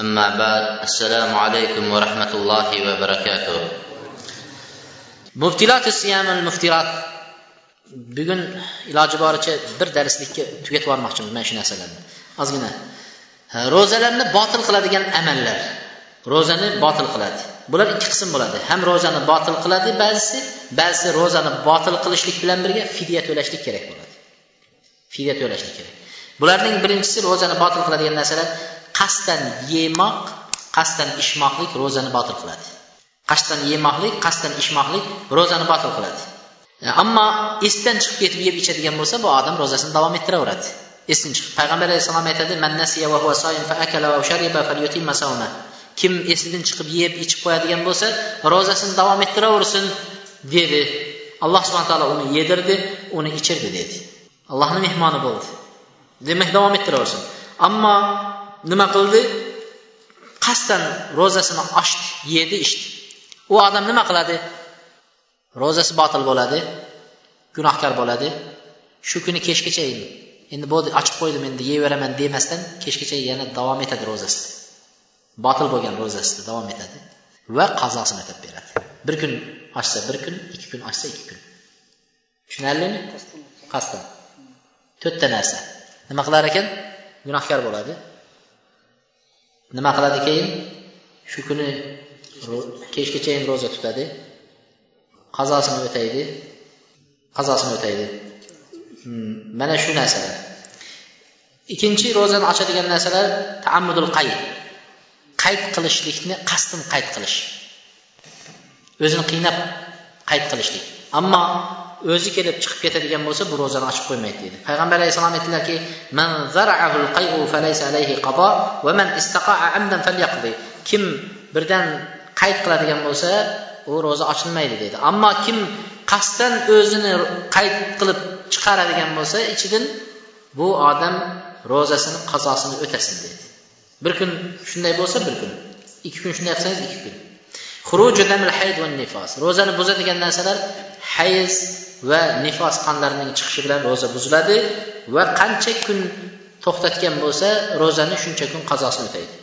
أما بعد السلام عليكم ورحمة الله وبركاته muftilat siyamil muftirat bugun iloji boricha bir darslikka tugatib yubormoqchiman mana shu narsalarni ozgina ro'zalarni botil qiladigan amallar ro'zani botil qiladi bular ikki qism bo'ladi ham ro'zani botil qiladi ba'zisi ba'zisi ro'zani botil qilishlik bilan birga fidya to'lashlik kerak bo'ladi fidya to'lashlik kerak bularning birinchisi ro'zani botil qiladigan narsalar qasddan yemoq qasddan ichmoqlik ro'zani botil qiladi. Qasddan yemoqlik qasddan ichmoqlik ro'zani botil qiladi. Ammo esdan chiqib ketib yeb ichadigan bo'lsa bu odam ro'zasini davom ettiraveradi. Esdan chiqib payg'ambar alayhissalom aytadi kim esidan chiqib yeb ichib qo'yadigan bo'lsa ro'zasini davom ettiraversin dedi. Alloh subhana taolo uni yedirdi uni ichirdi dedi. Allohni mehmoni bo'ldi. Demak davom ettiraversin. Ammo nima qildi? Qasddan ro'zasini ochdi yedi ichdi. U odam nima qiladi? Ro'zasi botil bo'ladi gunohkor bo'ladi. Shu kuni kechgacha endi bo'ldi ochib qo'ydim endi yeyveraman demasdan kechgacha yana davom etadi ro'zasida botil bo'lgan ro'zasida davom etadi va qazosini o'tab beradi. Bir kun ochsa bir kun ikki kun ochsa ikki kun. Tushunarlimi? Qasddan. To'rtta narsa. Nima qilar ekan? Gunohkor bo'ladi nima qiladi keyin? Shu kuni kechgachayin ro'za tutadi. Qazosini o'taydi. Qazosini o'taydi. Hmm, mana shu narsalar. Ikkinchi ro'zani ochadigan narsalar taammudul qayd. Qayd qilishlikni qasdin qayd qilish. O'zini qiynab qayd qilishlik. Ammo o'zi kelib chiqib ketadigan bo'lsa bu ro'zani ochib qo'ymaydi deydi. Payg'ambar alayhissalom aytdilarki man va man amdan falyaqdi. Kim birdan qayd qiladigan bo'lsa u ro'za ochilmaydi dedi ammo kim qasddan o'zini qayd qilib chiqaradigan bo'lsa ichidan bu odam ro'zasini qazosini o'tasin dedi bir kun shunday bo'lsa bir kun. Ikki kun shunday qilsangiz ikki kun. Ro'zani buzadigan narsalar hayz va nifos qonlarining chiqishi bilan ro'za buziladi va qancha kun to'xtatgan bo'lsa ro'zani shuncha kun qazosini o'taydi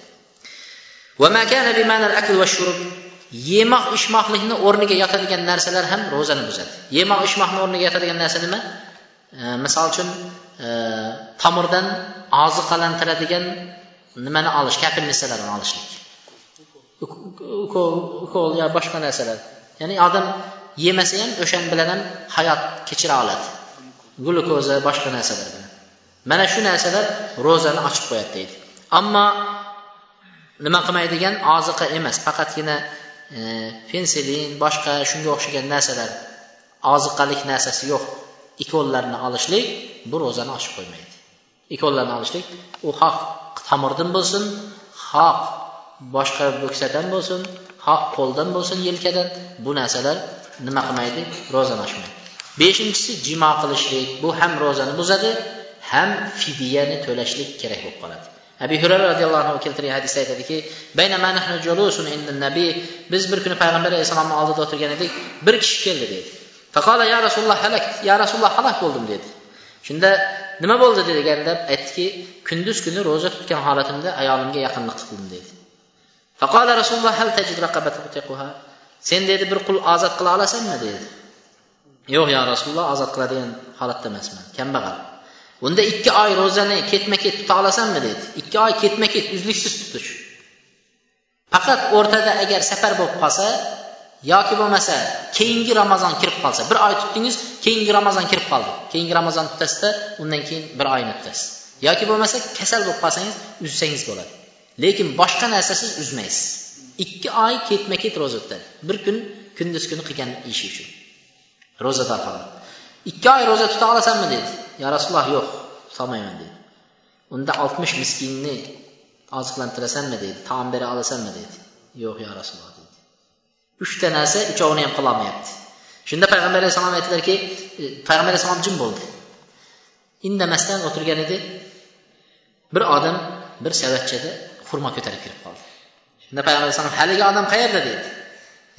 yemoq ichmoqlikni o'rniga yotadigan narsalar ham ro'zani buzadi yemoq ichmoqni o'rniga yotadigan narsa nima misol uchun tomirdan oziqalantiradigan nimani olish kapelnitsalarni olishlik ukol yo boshqa narsalar ya'ni odam yemasa ham o'shan bilan ham hayot kechira oladi. Glyukoza boshqa narsalar bilan. Mana shu narsalar ro'zani ochib qo'yadi deydi. Ammo nima qilmaydigan? Oziqa emas. Faqatgina e, pensilin boshqa shunga o'xshagan narsalar oziqalik narsasi yo'q. Ikollarni olishlik bu ro'zani ochib qo'ymaydi. Ikollarni olishlik u xoh tomirdan bo'lsin xoh boshqa bo'ksadan bo'lsin haq qo'ldan bo'lsin yelkadan. Bu narsalar nima qilmaydi? Ro'zani ochmaydi beshinchisi jimo qilishlik. Bu ham ro'zani buzadi ham fidyani to'lashlik kerak bo'lib qoladi. Abi hurara roziyallohu anhu keltirgan hadisda aytadiki biz bir kuni payg'ambar alayhissalomni oldida o'tirgan edik bir kishi keldi deydi faqola ya rasululloh halak ya rasululloh halak bo'ldim dedi. Shunda nima bo'ldi? deganda aytdiki kunduz kuni ro'za tutgan holatimda ayolimga yaqinlik qildim dedi. Faqola rasululloh hal tajid sen dedi bir qul ozod qila olasanmi dedi yo'q yo rasululloh ozod qiladigan holatda emasman kambag'al unda ikki oy ro'zani ketma ket tuta olasanmi dedi ikki oy ketma ket uzluksiz tutish faqat o'rtada agar safar bo'lib qolsa yoki bo'lmasa keyingi ramazon kirib qolsa bir oy tutdingiz keyingi ramazon kirib qoldi keyingi ramazon tutasizda undan keyin bir oyni tutasiz yoki bo'lmasa kasal bo'lib qolsangiz uzsangiz bo'ladi lekin boshqa narsasiz uzmaysiz. Ikki oy ketma ket ro'za tutadi bir kun kunduz kuni qilgan ishi uchun ro'zador holda ikki oy ro'za tuta olasanmi dedi. Yo rasululloh yo'q tutolmayman dedi. Unda oltmish miskinni oziqlantirasanmi dedi. Taom bera olasanmi dedi. Yo'q yo rasululloh dedi. Uchta narsa uchovini ham qilolmayapti shunda payg'ambar alayhissalom aytdilarki e, payg'ambar alayhissalom jim bo'ldi. Indamasdan o'tirgan edi. Bir odam bir savatchada xurmo ko'tarib kirib qoldi. Shunda payg'ambar alayhissalom haligi odam qayerda? dedi.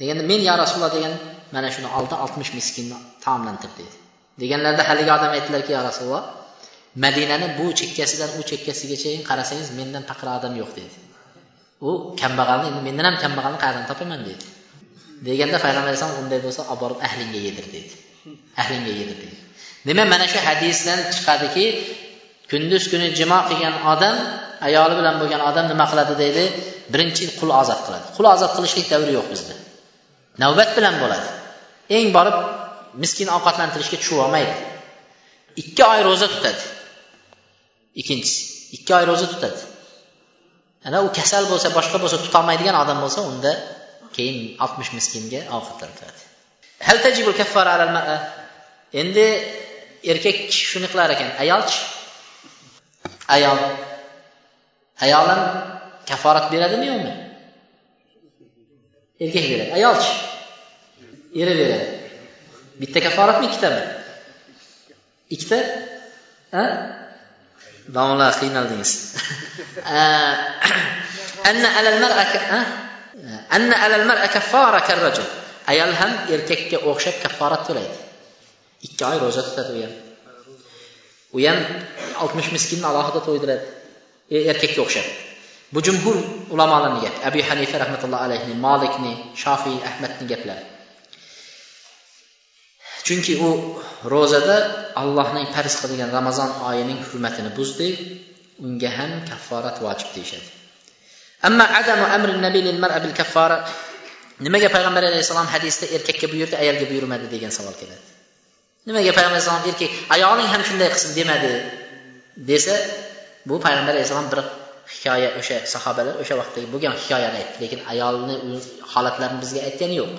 Deganda men ya rasululloh degan mana shuni oldi oltmish miskinni taomlantir dedi. Deganlarida haligi odam aytdilarki ya rasululloh madinani bu chekkasidan u chekkasigacha qarasangiz mendan faqir odam yo'q dedi. U kambag'alni endi mendan ham kambag'alni qayerdan topaman? dedi. Deganda payg'ambar alayhisalom unday bo'lsa olib borib ahlingga yedir dedi. Ahlingga yedir dedi. Demak mana shu hadisdan chiqadiki kunduz kuni jimo qilgan odam ayoli bilan bo'lgan odam nima qiladi deydi? Birinchi qul ozod qiladi. Qul ozod qilishlik davri yo'q bizda. Navbat bilan bo'ladi. Eng borib miskin ovqatlantirishga tushib olmaydi. Ikki oy ro'za tutadi. Ikkinchisi ikki oy ro'za tutadi. Ana u kasal bo'lsa boshqa bo'lsa tutolmaydigan odam bo'lsa unda keyin oltmish miskinga ovqatlantiradi endi erkak kishi shuni qilar ekan. Ayolchi? Ayol. Ayol ham kaforat beradimi yo'qmi? Erkak beradi. Ayolchi eri beradi. Bitta kaforatmi ikkitami ikkita? A domla qiynaldingiz. Ayol ham erkakka o'xshab kafforat to'laydi. İkki oy ro'za tutadi u ham. U ham oltmish miskinni alohida to'ydiradi E, erkakka o'xshab bu jumhur ulamolarni gapi abu hanifa rahmatullohi alayhi molikni shofiy ahmadni gaplari. Chunki u ro'zada allohning farz qilgan ramazon oyining hurmatini buzdi unga ham kafforat vojib deyishadi. Amma adamu amri nabiy lil mar'a bil kaffara. Nimaga payg'ambar alayhissalom hadisda erkakka buyurdi ayolga buyurmadi degan savol keladi. Nimaga payg'ambar alayhissalom erkak ayoling ham shunday qilsin demadi desa bu payg'ambar alayhissalom bir hikoya o'sha sahobalar o'sha vaqtdagi bo'lgan hikoyani aytdi. Lekin ayolni holatlarini bizga aytgani yo'q.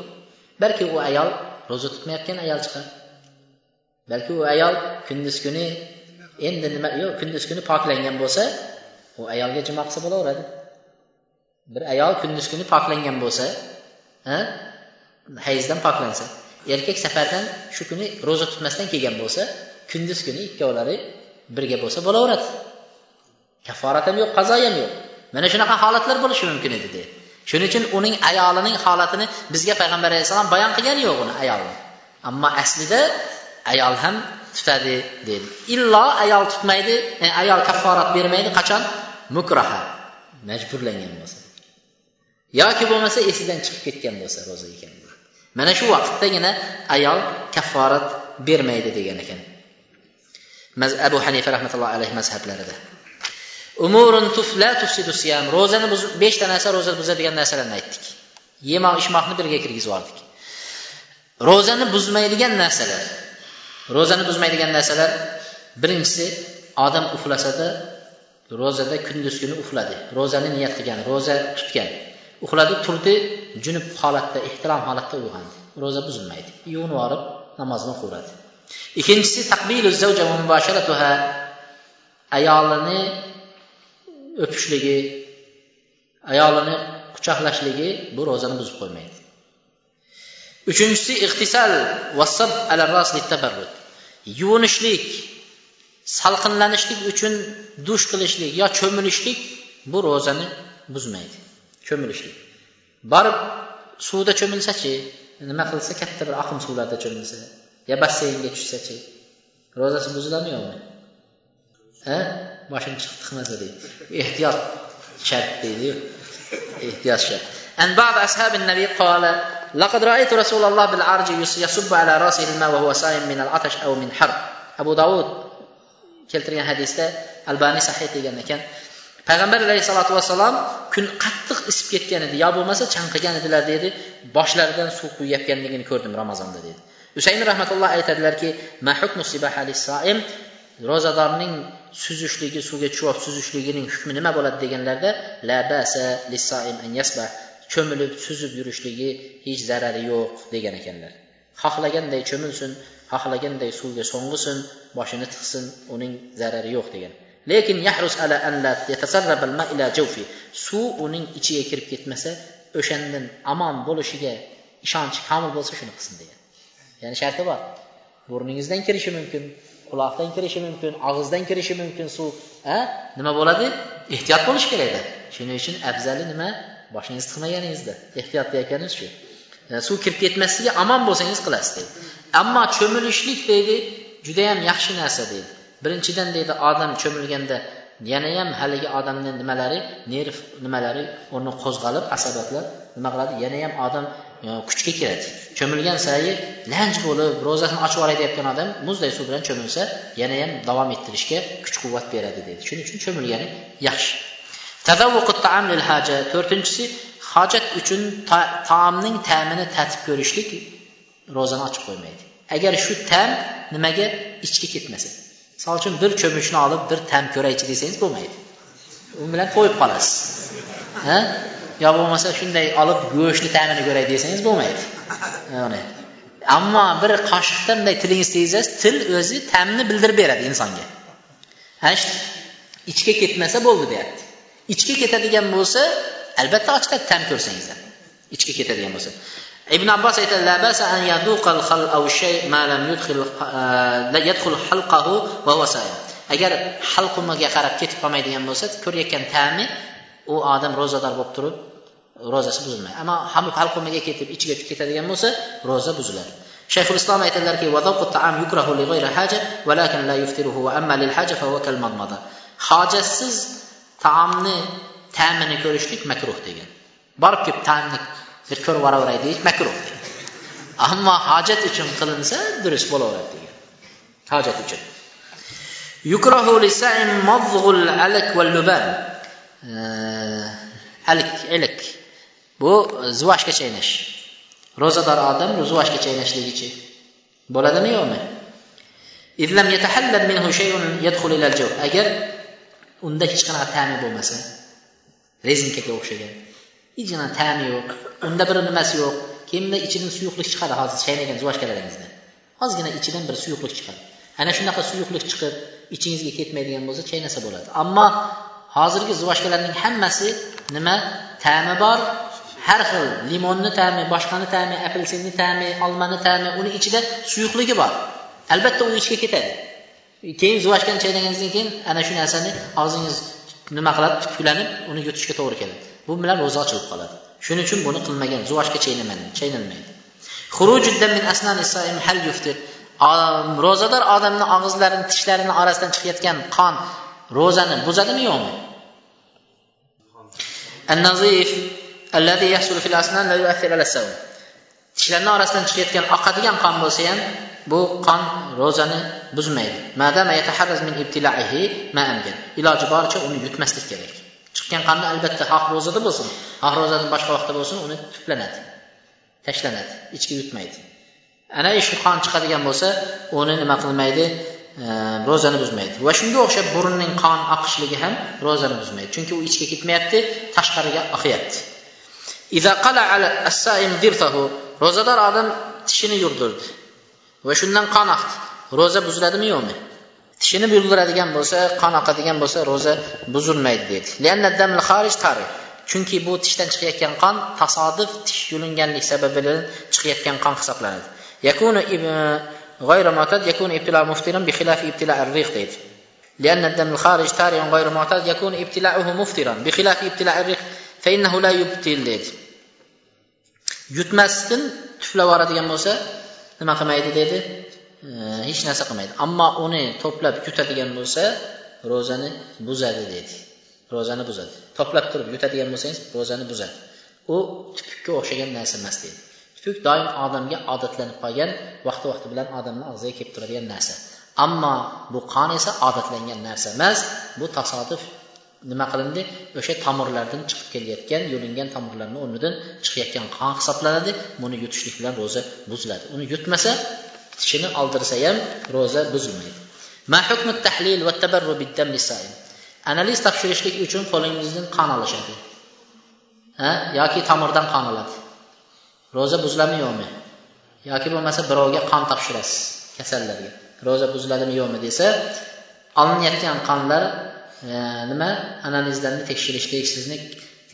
Balki u ayol ro'za tutmayotgan ayol chiqar. Balki u ayol kunduz kuni endi nima yo'q kunduz kuni poklangan bo'lsa u ayolga jimo qilsa bo'laveradi. Bir ayol kunduz kuni poklangan bo'lsa ha hayzdan poklansa erkak safardan shu kuni ro'za tutmasdan kelgan bo'lsa kunduz kuni ikkovlari birga bo'lsa bo'laveradi. Kafforat ham yo'q qazo ham yo'q. Mana shunaqa holatlar bo'lishi mumkin edi deydi shuning uchun uning ayolining holatini bizga payg'ambar alayhissalom bayon qilgani yo'q uni ayolni ammo aslida ayol ham tutadi deydi illo ayol tutmaydi e, ayol kafforat bermaydi qachon? Mukraha majburlangan bo'lsa. Yoki bo'lmasa esidan chiqib ketgan bo'lsa ro'za ekan. Mana shu vaqtdagina ayol kafforat bermaydi degan ekan. Abu hanifa rahmatullohi alayhi mazhablarida. Umurun tufla tufsidu siyam ro'zani beshta narsa ro'za buzadigan narsalarni aytdik. Yemoq ichmoqni birga kirgizib yubordik ro'zani buzmaydigan narsalar ro'zani buzmaydigan narsalar birinchisi odam uxlasada ro'zada kunduz kuni uxladi. Ro'zani niyat qilgan ro'za tutgan. Uxladi turdi junub holatda ehtirom holatda uyg'ondi. Ro'za buzilmaydi. Yuvinib yuborib namozni o'qiyveradi ikkinchisi ayolini o'pishligi ayolini quchoqlashligi bu ro'zani buzib qo'ymaydi. Uchinchisi ixtisal vassab tabarrud. Yuvinishlik salqinlanishlik uchun dush qilishlik yo cho'milishlik bu ro'zani buzmaydi. Cho'milishlik. Borib suvda cho'milsachi nima qilsa katta bir oqim suvlarda cho'milsa yo basseynga tushsachi ro'zasi buziladimi yo'qmi? Ha? boshini chiqib chiqmasa deydi ehtiyot shart deydiyu ehtiyot shart عن بعض أصحاب النبي قال لقد رأيت رسول الله بالعرج يصب على رأسه الماء وهو صائم من العطش أو من حر أبو داود keltirgan hadisda albaniy sahih degan ekan payg'ambar alayhissalotu vassalom kun qattiq isib ketgan edi yo bo'lmasa chanqigan edilar dedi boshlaridan suv quyayotganligini ko'rdim ramazonda dedi usaymi rahmatulloh aytadilarki ro'zadorning suzishligi suvga tushib suzishligining hukmi nima bo'ladi deganlarda la basa an yasbah cho'milib suzib yurishligi hech zarari yo'q degan ekanlar. Xohlaganday cho'milsin xohlaganday suvga so'ng'isin boshini tiqsin uning zarari yo'q degan. Lekin yahrus ala an la al ila jawfi suv uning ichiga kirib ketmasa o'shandan omon bo'lishiga ishonchi komil bo'lsa shuni qilsin degan. Ya'ni sharti bor. Burningizdan kirishi mumkin. Quloqdan kirishi mumkin og'izdan kirishi mumkin suv. A nima bo'ladi? Ehtiyot bo'lish kerakda shuning uchun afzali nima? Boshingizni tiqmaganingizda ehtiyot deyotganimiz shu. E, suv kirib ketmasligi aman bo'lsangiz qilasiz deydi. Ammo cho'milishlik deydi judayam yaxshi narsa deydi. Birinchidan deydi odam cho'milganda yanayam haligi odamni nimalari nerv nimalari uni qo'zg'alib asabatlar nima qiladi? Yanayam odam kuchga kiradi cho'milgan sayi lanj bo'lib ro'zasini ochib olay deyotgan odam muzday suv bilan cho'milsa yanayam davom ettirishga kuch quvvat beradi deydi. Shuning uchun cho'milgani yaxshi. To'rtinchisi hojat uchun taomning ta'mini tatib ko'rishlik ro'zani ochib qo'ymaydi. Agar shu ta'm nimaga ichga ketmasa misol uchun bir cho'michni olib bir ta'm ko'raychi desangiz bo'lmaydi. U bilan qo'yib qolasiz. Ha? Yo bo'lmasa shunday olib go'shtni ta'mini ko'ray desangiz bo'lmaydi. Yani, ammo bir qoshiqda bunday tilingizni tegizasiz til o'zi ta'mni bildirib beradi insonga. Ana shu ichga ketmasa bo'ldi deyapti. Ichga ketadigan bo'lsa albatta ochiladi ta'm ko'rsangiz. Ichga ketadigan bo'lsa. Ibn abbos aytadi agar halqumiga qarab ketib qolmaydigan bo'lsa ko'rayotgan ta'mi u odam ro'zador bo'lib turib ro'zasi buzilmaydi. Ammo halqumiga ketib ichiga ketadigan bo'lsa ro'za buziladi. Shayxul islom aytadilarki hojatsiz taomni ta'mini ko'rishlik makruh degan. Borib kelib ta'mni bir ko'rib yuboraveray deyish makruh degan. Ammo hojat uchun qilinsa durust bo'laveradi degan. Hojat uchun. Alik ilik bu zuvashga chaynash ro'zador odam zuvashga chaynashligichi bo'ladimi yo'qmi agar unda hech qanaqa ta'mi bo'lmasa rezinkaga o'xshagan hechqana ta'mi yo'q unda bir nimasi yo'q keyin bundan ichidan suyuqlik chiqadi hozir chaynagan zuvashkalaringizdan ozgina ichidan bir suyuqlik chiqadi ana shunaqa suyuqlik chiqib ichingizga ketmaydigan bo'lsa chaynasa bo'ladi ammo hozirgi zuvashkalarning hammasi nima? Ta'mi bor. Har xil limonni ta'mi boshqani ta'mi apelsinni ta'mi olmani ta'mi uni ichida suyuqligi bor. Albatta u ichga ketadi. Keyin zuvashkani chaynaganingizdan keyin ana shu narsani og'zingiz nima qiladi? Tuklanib uni yutishga to'g'ri keladi. Bu bilan ro'za ochilib qoladi. Shuning uchun buni qilmagan zuvashga chaynilmaydi ro'zador odamni og'izlarini tishlarini orasidan chiqayotgan qon ro'zani buzadimi yo'qmi? Tishlarni orasidan chiqayotgan oqadigan qon bo'lsa ham bu qon ro'zani buzmaydi. Min ibtilaihi iloji boricha uni yutmaslik kerak. Chiqqan qonni albatta xoh ro'zada bo'lsin. Xoh ro'zadan boshqa vaqtda bo'lsin uni tuplanadi tashlanadi ichga yutmaydi. Ana shu qon chiqadigan bo'lsa uni nima qilmaydi? Ro'zani buzmaydi. Va shunga o'xshab burunning qon oqishligi ham ro'zani buzmaydi. Chunki u ichga ketmayapti tashqariga oqyapti. Ro'zador odam tishini yurdirdi. Va shundan qon oqdi. Ro'za buziladimi? Yo'qmi. Tishini yurdiradigan bo'lsa qon oqadigan bo'lsa ro'za buzilmaydi deydi. Chunki bu tishdan chiqayotgan qon tasodif tish yulinganlik sababi bilan chiqayotgan qon hisoblanadi. غير معتاد يكون ابتلاع مفطرا بخلاف ابتلاع الريق deydi لأن الدم الخارج تاريا غير معتاد يكون ابتلاعه مفطرا بخلاف ابتلاع الريق فإنه لا يبتل deydi yutmasdan tuflab yuboradigan bo'lsa nima qilmaydi dedi hech narsa qilmaydi ammo uni to'plab yutadigan bo'lsa ro'zani buzadi dedi ro'zani buzadi to'plab turib yutadigan bo'lsangiz ro'zani buzadi u tupukka o'xshagan narsa emas deydi ko'k doim odamga odatlanib qolgan vaqti vaqti bilan odamni og'ziga kelib turadigan narsa. Ammo bu qon esa odatlangan narsa emas. Bu tasodif nima qilindi? O'sha tomirlardan chiqib kelayotgan yulingan tomirlarni o'rnidan chiqayotgan qon hisoblanadi. Buni yutishlik bilan ro'za buziladi. Uni yutmasa tishini oldirsa ham ro'za buzilmaydi. Analiz topshirishlik uchun qo'lingizdan qon olishadi. Ha? Yoki tomirdan qon oladi. Ro'za buziladimi yo'qmi yoki bo'lmasa birovga qon topshirasiz kasallarga. Ro'za buziladimi yo'qmi desa olinayotgan qonlar e, nima? Analizlarni tekshirish sizni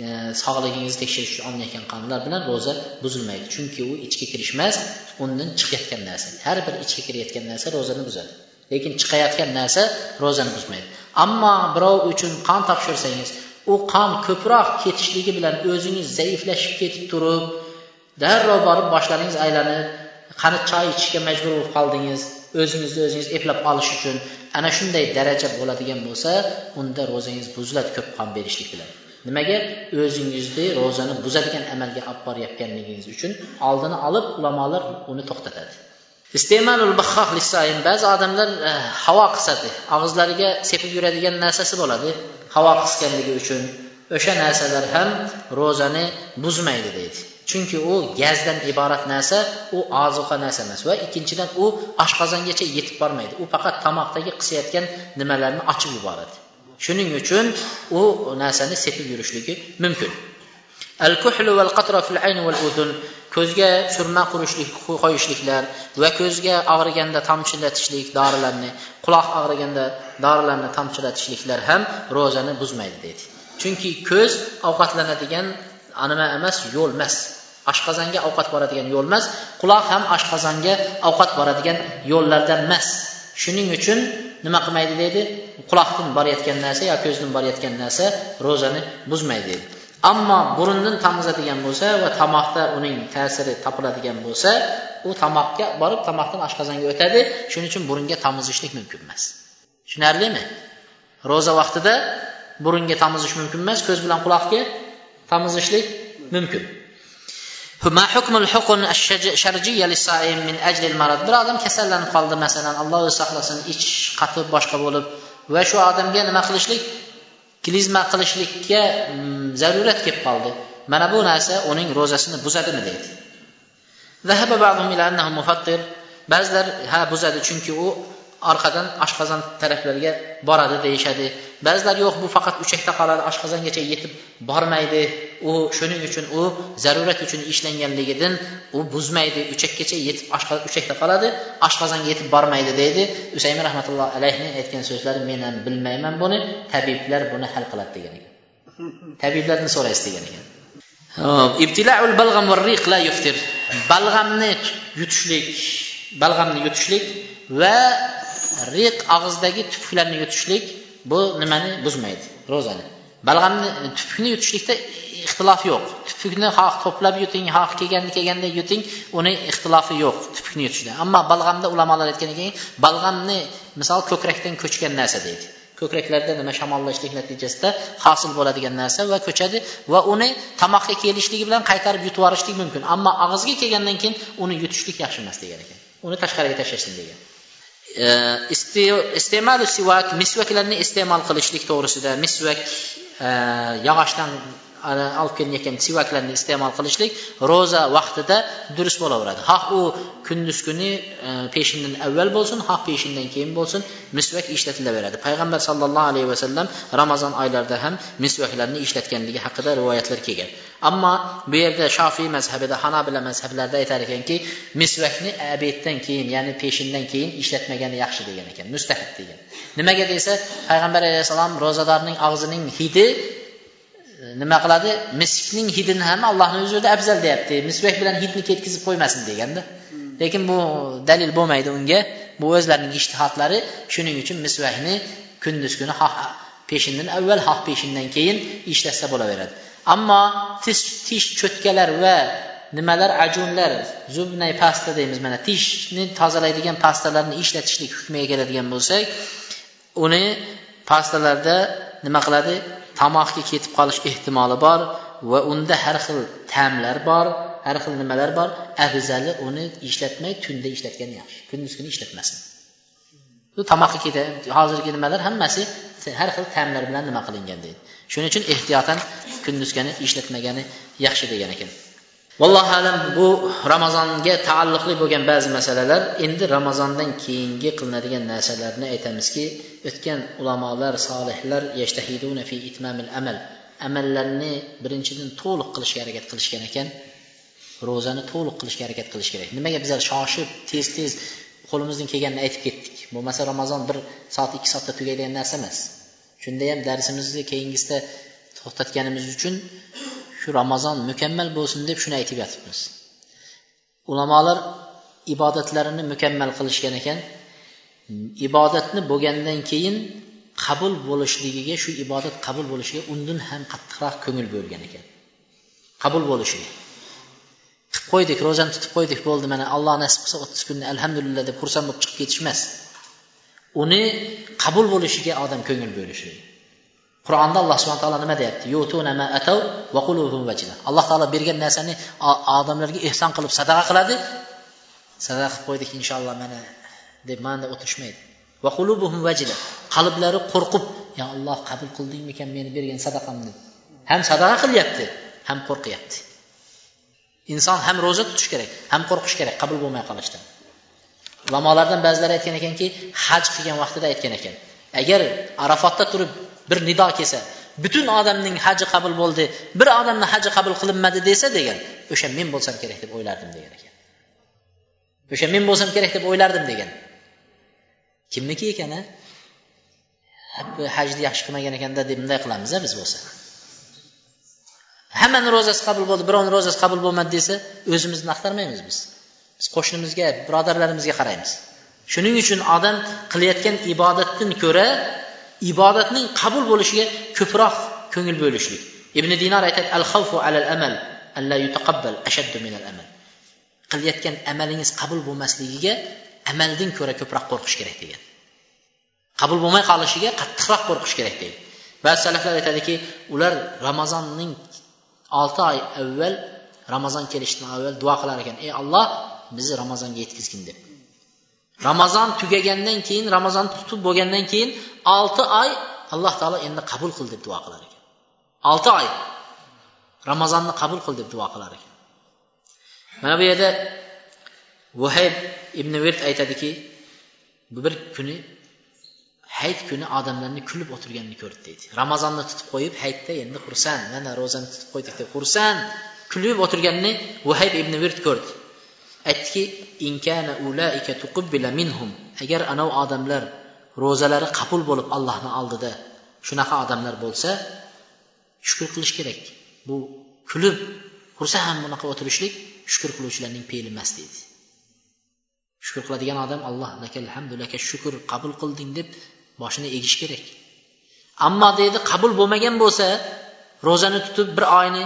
e, sog'ligingizni tekshirish uchun olinayotgan qonlar bilan ro'za buzilmaydi. Chunki u ichga kirish emas undan chiqayotgan narsa. Har bir ichga kirayotgan narsa ro'zani buzadi. Lekin chiqayotgan narsa ro'zani buzmaydi. Ammo birov uchun qon topshirsangiz u qon ko'proq ketishligi bilan o'zingiz zaiflashib ketib turib darrov borib boshlaringiz aylanib qani choy ichishga majbur bo'lib qoldingiz o'zingizni o'zingiz eplab olish uchun ana shunday daraja bo'ladigan bo'lsa unda ro'zangiz buziladi ko'p qon berishlik bilan. Nimaga? O'zingizni ro'zani buzadigan amalga olib borayotganligingiz uchun oldini olib ulamolar uni to'xtatadi. Iste'malul ba'zi odamlar eh, havo qisadi og'izlariga sepib yuradigan narsasi bo'ladi havo qisganligi uchun o'sha narsalar ham ro'zani buzmaydi deydi. Chunki u gazdan iborat narsa u ozuqa narsa emas. Va ikkinchidan u oshqozongacha yetib bormaydi. U faqat tomoqdagi qisayotgan nimalarni ochib yuboradi. Shuning uchun u narsani sepib yurishligi mumkin. Al kuhlu val qatra fil ayn val udun ko'zga surma qurishlik qo'yishliklar va ko'zga og'riganda tomchilatishlik dorilarni quloq og'riganda dorilarni tomchilatishliklar ham ro'zani buzmaydi deydi. Chunki ko'z ovqatlanadigan nima emas yo'l emas. Oshqozonga ovqat boradigan yo'l emas quloq ham oshqozonga ovqat boradigan yo'llardan emas. Shuning uchun nima qilmaydi deydi? Quloqdan borayotgan narsa yo ko'zdan borayotgan narsa ro'zani buzmaydi deydi. Ammo burundan tomizadigan bo'lsa va tomoqda uning ta'siri topiladigan bo'lsa u tomoqqa borib tomoqdan oshqozonga o'tadi. Shuning uchun burunga tomizishlik mumkin emas. Tushunarlimi? Ro'za vaqtida burunga tomizish mumkin emas ko'z bilan quloqga Tamızlıqlıq mümkün. Mə hukmul hukun şərciyyə lisaim min əclil marad. Bir adam kəsərlənib qaldı məsələn, Allah saxlasın, iç qatıb başqa olub və şu adamğa nə qilishlik? Klizma qilishlikka mm, zərurət kelib qoldi. Mana bu narsa uning rozasini buzadimi deydi. Zəhəbə ba'dhum ilə annahu mufattir. Bəziləri hə buzadı çünki o orqadan oshqozon taraflarga boradi deyishadi. Ba'zilar yo'q bu faqat uchakda qoladi oshqozongacha yetib bormaydi. U shuning uchun u zarurat uchun ishlanganligidan u buzmaydi. Uchakkacha yetib uchakda qoladi oshqozonga yetib bormaydi deydi. Usaymin rahmatulloh alayhni aytgan so'zlari men ham bilmayman buni tabiblar buni hal qiladi degan ekan. Tabiblardan so'raysiz degan ekan. Ibtilaul balg'am va riq la yuftir. Balg'amni yutishlik balg'amni yutishlik va riq og'izdagi tupuklarni yutishlik bu nimani buzmaydi? Ro'zani. Balg'amni e, tupukni yutishlikda ixtilof yo'q. Tupukni xoh to'plab yuting xoh kelganda kelganda yuting uni ixtilofi yo'q tupukni yutishda. Ammo balg'amda ulamolar aytgan ekan balg'amni misol ko'krakdan ko'chgan narsa deydi. Ko'kraklarda nima shamollashlik natijasida hosil bo'ladigan narsa va ko'chadi va uni tomoqqa kelishligi bilan qaytarib yutib yuborishlik mumkin. Ammo og'izga kelgandan keyin uni yutishlik yaxshi emas degan ekan. Uni tashqariga tashlashsin degan. Iste'molu sivak misvaklarni iste'mol qilishlik to'g'risida misvak yog'ochdan olib kelinayotgan sivaklarni iste'mol qilishlik ro'za vaqtida durust bo'laveradi. Xoh u kunduz kuni e, peshindan avval bo'lsin xoh peshindan keyin bo'lsin misvak ishlatilaveradi. Payg'ambar sallallohu alayhi vasallam ramazon oylarida ham misvaklarni ishlatganligi haqida rivoyatlar kelgan. Ammo bu yerda shofiy mazhabida hanabila mazhablarida aytar ekanki misvakni abeddan keyin ya'ni peshindan keyin ishlatmagani yaxshi degan ekan mustahid degan. Nimaga desa payg'ambar alayhissalom ro'zadorning og'zining hidi nima qiladi? Miskning hidini ham allohni huzurida afzal deyapti. Misvak bilan hidni ketkizib qo'ymasin deganda. Lekin bu dalil bo'lmaydi unga. Bu o'zlarining ishtihodlari shuning uchun misvakni kunduz kuni xoh peshindan avval xoh peshindan keyin ishlatsa bo'laveradi. Ammo tish tish cho'tkalar va nimalar ajunlar zubnay pasta deymiz mana tishni tozalaydigan pastalarni ishlatishlik hukmiga keladigan bo'lsak uni pastalarda nima qiladi? Tomoqga ketib qolish ehtimoli bor va unda har xil ta'mlar bor har xil nimalar bor. Afzali uni ishlatmay tunda ishlatgan yaxshi. Kunduz kuni ishlatmasin. Bu tomoqqa ketadi hozirgi nimalar hammasi har xil ta'mlar bilan nima qilingan deydi. Shuning uchun ehtiyotan kunduzgani ishlatmagani yaxshi degan ekan. Vallohu alam bu ramazonga taalluqli bo'lgan ba'zi masalalar endi ramazondan keyingi qilinadigan narsalarni aytamizki o'tgan ulamolar solihlar fi itmamil amal. Amallarni birinchidan to'liq qilishga harakat qilishgan ekan ro'zani to'liq qilishga harakat qilish kerak. Nimaga bizlar shoshib tez tez qo'limizdan kelganini aytib ketdik. Bo'lmasa ramazon bir soat ikki soatda tugaydigan narsa emas. Shunda ham darsimizni keyingisida to'xtatganimiz uchun shu ramazon mukammal bo'lsin deb shuni aytib yotibmiz. Ulamolar ibodatlarini mukammal qilishgan ekan. Ibodatni bo'lgandan keyin qabul bo'lishligiga shu ibodat qabul bo'lishiga undan ham qattiqroq ko'ngil bo'lgan ekan. Qabul bo'lishiga. Qilib qo'ydik ro'zani tutib qo'ydik bo'ldi mana alloh nasib qilsa o'ttiz kunni alhamdulillah deb xursand bo'lib chiqib ketish emas uni qabul bo'lishiga odam ko'ngil bo'lishi. Qur'onda alloh subhana taolo nima deyapti? Alloh taolo bergan narsani odamlarga ehson qilib sadaqa qiladi. Sadaqa qilib qo'ydik inshaalloh mana deb mana o'tirishmaydi. Qalblari qo'rqib ya alloh qabul qildingmikan meni bergan sadaqamni? ham sadaqa qilyapti ham qo'rqyapti. Inson ham ro'za tutish kerak ham qo'rqish kerak qabul bo'lmay qolishdan. Ulamolardan ba'zilari aytgan ekanki haj qilgan vaqtida aytgan ekan agar arafotda turib bir nido kelsa butun odamning haji qabul bo'ldi bir odamni haji qabul qilinmadi desa degan o'sha men bo'lsam kerak deb o'ylardim degan ekan. O'sha men bo'lsam kerak deb o'ylardim degan. Kimniki ekan a hajni yaxshi qilmagan ekanda deb bunday qilamiz a biz bo'lsa. Hammani ro'zasi qabul bo'ldi birovni ro'zasi qabul bo'lmadi desa o'zimizni axtarmaymiz biz. Biz qo'shnimizga birodarlarimizga qaraymiz. Shuning uchun odam qilayotgan ibodatdan ko'ra ibodatning qabul bo'lishiga ko'proq ko'ngil bo'lishlik. Ibn dinor aytadi al xavfu alal amal alla yutaqabbal ashaddu min al amal. Qilayotgan amalingiz qabul bo'lmasligiga amaldan ko'ra ko'proq qo'rqish kerak degan. Qabul bo'lmay qolishiga qattiqroq qo'rqish kerak deydi ba'zi salaflar aytadiki ular ramazonning olti oy avval ramazon kelishidan avval duo qilar ekan ey olloh bizni ramazonga yetkazgin deb. Ramazon tugagandan keyin ramazon tutib bo'lgandan keyin olti oy alloh taolo endi qabul qil deb duo qilar ekan. Olti oy ramazonni qabul qil deb duo qilar ekan. Mana bu yerda vuhayb ibn virt aytadiki bir kuni hayit kuni odamlarni kulib o'tirganini ko'rdi deydi. Ramazonni tutib qo'yib hayitda endi xursand mana ro'zani tutib qo'ydik deb xursand kulib o'tirganini vuhayb ibn virt ko'rdi. Aytdiki agar anavi odamlar ro'zalari qabul bo'lib allohni oldida shunaqa odamlar bo'lsa shukur qilish kerak. Bu kulib xursand bunaqa o'tirishlik shukur qiluvchilarning fe'li emas deydi. Shukur qiladigan odam alloh lakal hamdu laka shukur qabul qilding deb boshini egish kerak. Ammo deydi qabul bo'lmagan bo'lsa ro'zani tutib bir oyni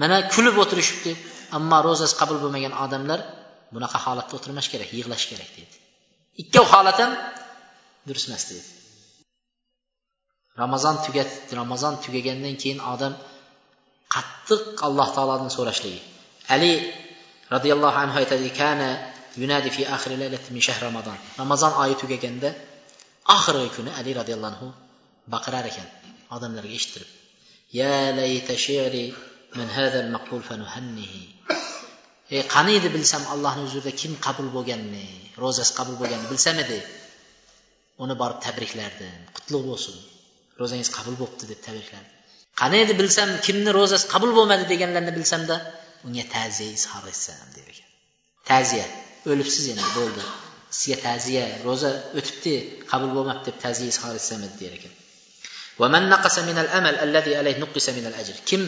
mana kulib o'tirishibdi. Ammo ro'zasi qabul bo'lmagan odamlar bunaqa holatda o'tirmash kerak yig'lash kerak deydi ikkov holat ham durust emas deydi ramazon tugat ramazon tugagandan keyin odam qattiq alloh taolodan so'rashligi. Ali roziyallohu anhu aytadi kana yunadi fi akhir min shahr ramazon ramazon oyi tugaganda oxirgi kuni ali roziyallohu anhu baqirar ekan odamlarga eshittirib. Ya layta shi'ri min hadha al-maqbul fanuhannihi. Ey qani edi bilsam allohni huzurida kim qabul bo'lganini ro'zasi qabul bo'lganini bilsam edi. Uni borib tabriklardim qutlug' bo'lsin. Ro'zangiz qabul bo'libdi deb tabriklardim qani edi bilsam kimni ro'zasi qabul bo'lmadi deganlarni bilsamda unga ta'ziya izhor etsam der ekan. Ta'ziya. O'libsiz endi bo'ldi. Sizga ta'ziya ro'za o'tibdi qabul bo'lmabdi deb ta'ziya izhor etsamidi der ekan. Kim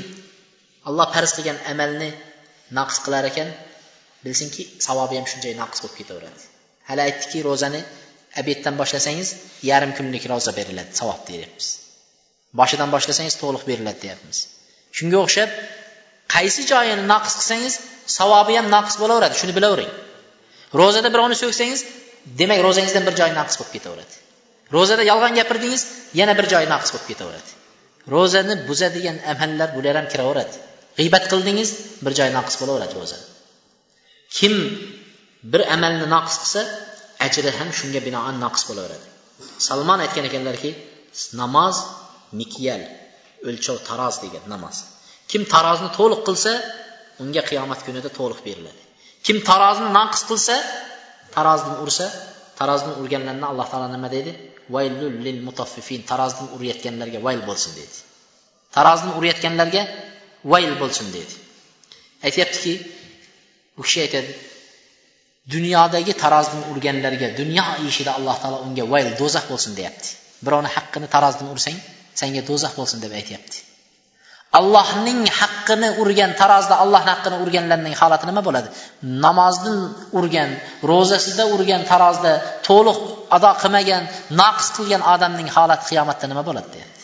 olloh farz qilgan amalni naqs qilar ekan bilsinki savobi ham shunday naqs bo'lib ketaveradi. Hali aytdiki ro'zani obeddan boshlasangiz yarim kunlik ro'za beriladi savob deyapmiz. Boshidan boshlasangiz to'liq beriladi deyapmiz. Shunga o'xshab qaysi joyini naqs qilsangiz savobi ham naqs bo'laveradi shuni bilavering. Ro'zada birovni so'ksangiz demak ro'zangizdan bir joy naqs bo'lib ketaveradi. Ro'zada yolg'on gapirdingiz yana bir joy naqs bo'lib ketaveradi. Ro'zani buzadigan amallar bular ham kiraveradi. G'iybat qildingiz bir joy naqs bo'laveradi ro'za kim bir amalni naqs qilsa ajri ham shunga binoan naqs bo'laveradi. Salmon aytgan ekanlarki namoz mikyal o'lchov taroz degan namoz. Kim tarozni to'liq qilsa unga qiyomat kunida to'liq beriladi. Kim tarozini naqis qilsa tarozini ursa tarozini urganlarni alloh taolo nima deydi? Vaylul lil mutaffifin. Tarozini urayotganlarga vayl bo'lsin deydi. Tarozini urayotganlarga vayl bo'lsin deydi. Aytyaptiki u kishi aytadi dunyodagi tarozini urganlarga dunyo ishida alloh taolo unga vayl do'zax bo'lsin deyapti. Birovni haqqini tarozini ursang senga do'zax bo'lsin deb aytyapti. Allohning haqqini urgan tarozida allohni haqqini urganlarning holati nima bo'ladi? Namozni urgan ro'zasida urgan tarozida to'liq ado qilmagan naqs qilgan odamning holati qiyomatda nima bo'ladi deyapti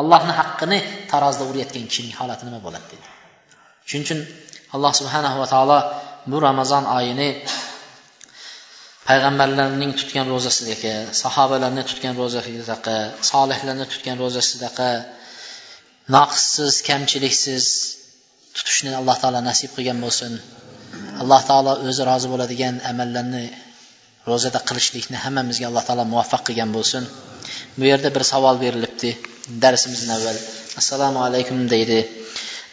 allohni haqqini tarozida urayotgan kishining holati nima bo'ladi deydi? Shuning uchun alloh subhanahu va taolo bu ramazon oyini payg'ambarlarning tutgan ro'zasidaqa sahobalarni tutgan ro'zasidaqa solihlarni tutgan ro'zasidaqa naqssiz kamchiliksiz tutishni alloh taolo nasib qilgan bo'lsin. Alloh taolo o'zi rozi bo'ladigan amallarni ro'zada qilishlikni hammamizga alloh taolo muvaffaq qilgan bo'lsin. Bu yerda bir savol berilibdi darsimizdan avval. Assalomu alaykum deydi.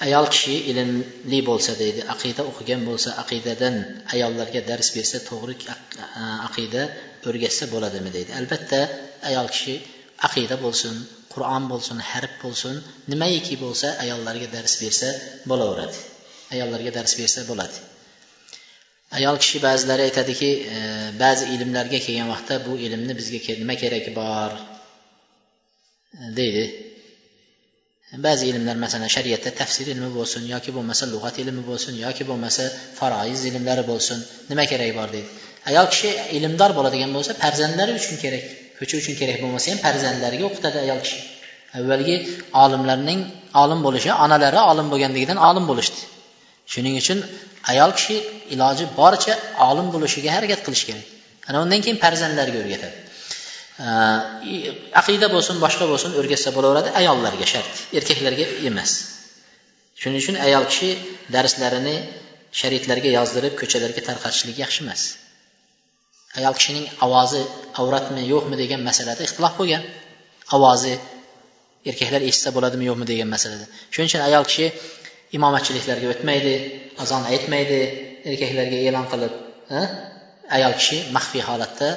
Ayol kishi ilmli bo'lsa deydi aqida o'qigan bo'lsa aqidadan ayollarga dars bersa to'g'ri aqida o'rgatsa bo'ladimi deydi. Albatta ayol kishi aqida bo'lsin qur'on bo'lsin harf bo'lsin nimaiki bo'lsa ayollarga dars bersa bo'laveradi. Ayollarga dars bersa bo'ladi. Ayol kishi ba'zilari aytadiki e, ba'zi ilmlarga kelgan vaqtda bu ilmni bizga nima keragi bor? E, deydi. Ba'zi ilmlar masalan shariatda tafsir ilmi bo'lsin yoki bo'lmasa lug'at ilmi bo'lsin yoki bo'lmasa faroiz ilmlari bo'lsin nima keragi bor deydi. Ayol kishi ilmdor bo'ladigan bo'lsa farzandlari uchun kerak ko'cha uchun kerak bo'lmasa ham farzandlariga o'qitadi ayol kishi. Avvalgi olimlarning olim bo'lishi onalari olim bo'lganligidan olim bo'lishdi. Shuning uchun ayol kishi iloji boricha olim bo'lishiga harakat qilish kerak. Ana undan keyin farzandlarga o'rgatadi. Aqida bo'lsin boshqa bo'lsin o'rgatsa bo'laveradi ayollarga shart erkaklarga emas. Shuning uchun ayol kishi darslarini sharitlarga yozdirib ko'chalarga tarqatishlik yaxshi emas. Ayol kishining ovozi avratmi yo'qmi degan masalada ixtilof bo'lgan. Ovozi erkaklar eshitsa bo'ladimi yo'qmi degan masalada shuning uchun ayol kishi imomatchiliklarga o'tmaydi azon aytmaydi erkaklarga e'lon qilib ayol kishi maxfiy holatda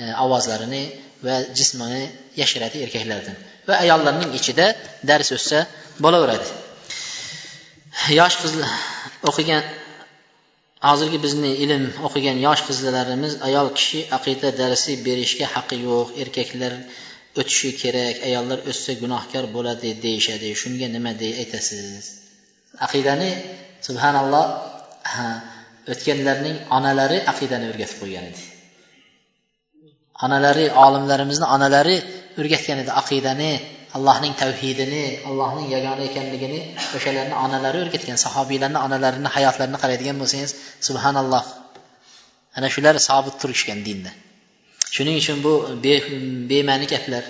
e, ovozlarini va jismini yashiradi erkaklardan. Va ayollarning ichida dars o'tsa bo'laveradi. Yosh qizlar o'qigan hozirgi bizni ilm o'qigan yosh qizlarimiz ayol kishi aqida darsi berishga haqqi yo'q. Erkaklar o'tishi kerak ayollar o'ssa gunohkor bo'ladi deyishadi. Shunga nima dey aytasiz? Aqidani subhanalloh o'tganlarning onalari aqidani o'rgatib qo'ygan edi. Onalari olimlarimizni onalari o'rgatgan edi aqidani allohning tavhidini allohning yagona ekanligini o'shalarni onalari o'rgatgan sahobiylarni onalarini hayotlarini qaraydigan bo'lsangiz subhanalloh ana shular sobit turishgan dinda. Shuning uchun bu bema'ni gaplar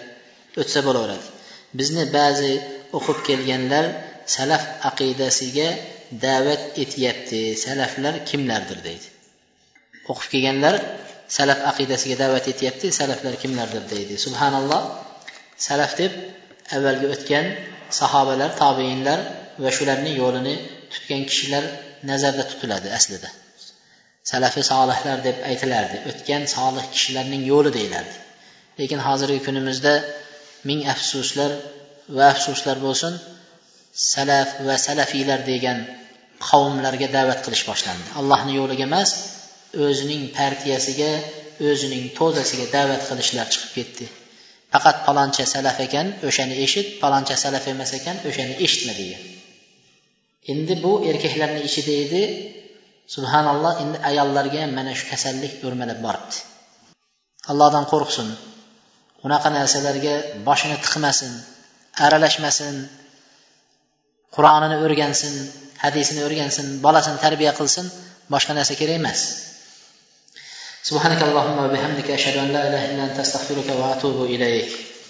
o'tsa bo'laveradi. Bizni ba'zi o'qib kelganlar salaf aqidasiga da'vat etyapti. Salaflar kimlardir deydi. O'qib kelganlar salaf aqidasiga da'vat etyapti. Salaflar kimlardir deydi. Subhanalloh. Salaf deb avvalgi o'tgan sahobalar tobeinlar va shularning yo'lini tutgan kishilar nazarda tutiladi aslida. Salafi solihlar deb aytilardi. O'tgan solih kishilarning yo'li deyilardi lekin hozirgi kunimizda ming afsuslar va afsuslar bo'lsin salaf va salafiylar degan qavmlarga da'vat qilish boshlandi. Allohni yo'liga emas o'zining partiyasiga o'zining to'dasiga da'vat qilishlar chiqib ketdi. Faqat paloncha salaf ekan o'shani eshit paloncha salaf emas ekan o'shani eshitma degan. Endi bu erkaklarni ichida edi subhanalloh endi ayollarga ham mana shu kasallik o'rmalab boribdi allohdan qo'rqsin unaqa narsalarga boshini tiqmasin aralashmasin qur'onini o'rgansin hadisini o'rgansin bolasini tarbiya qilsin boshqa narsa kerak emas سبحانك اللهم وبحمدك أشهد أن لا إله إلا أنت أستغفرك وأتوب إليك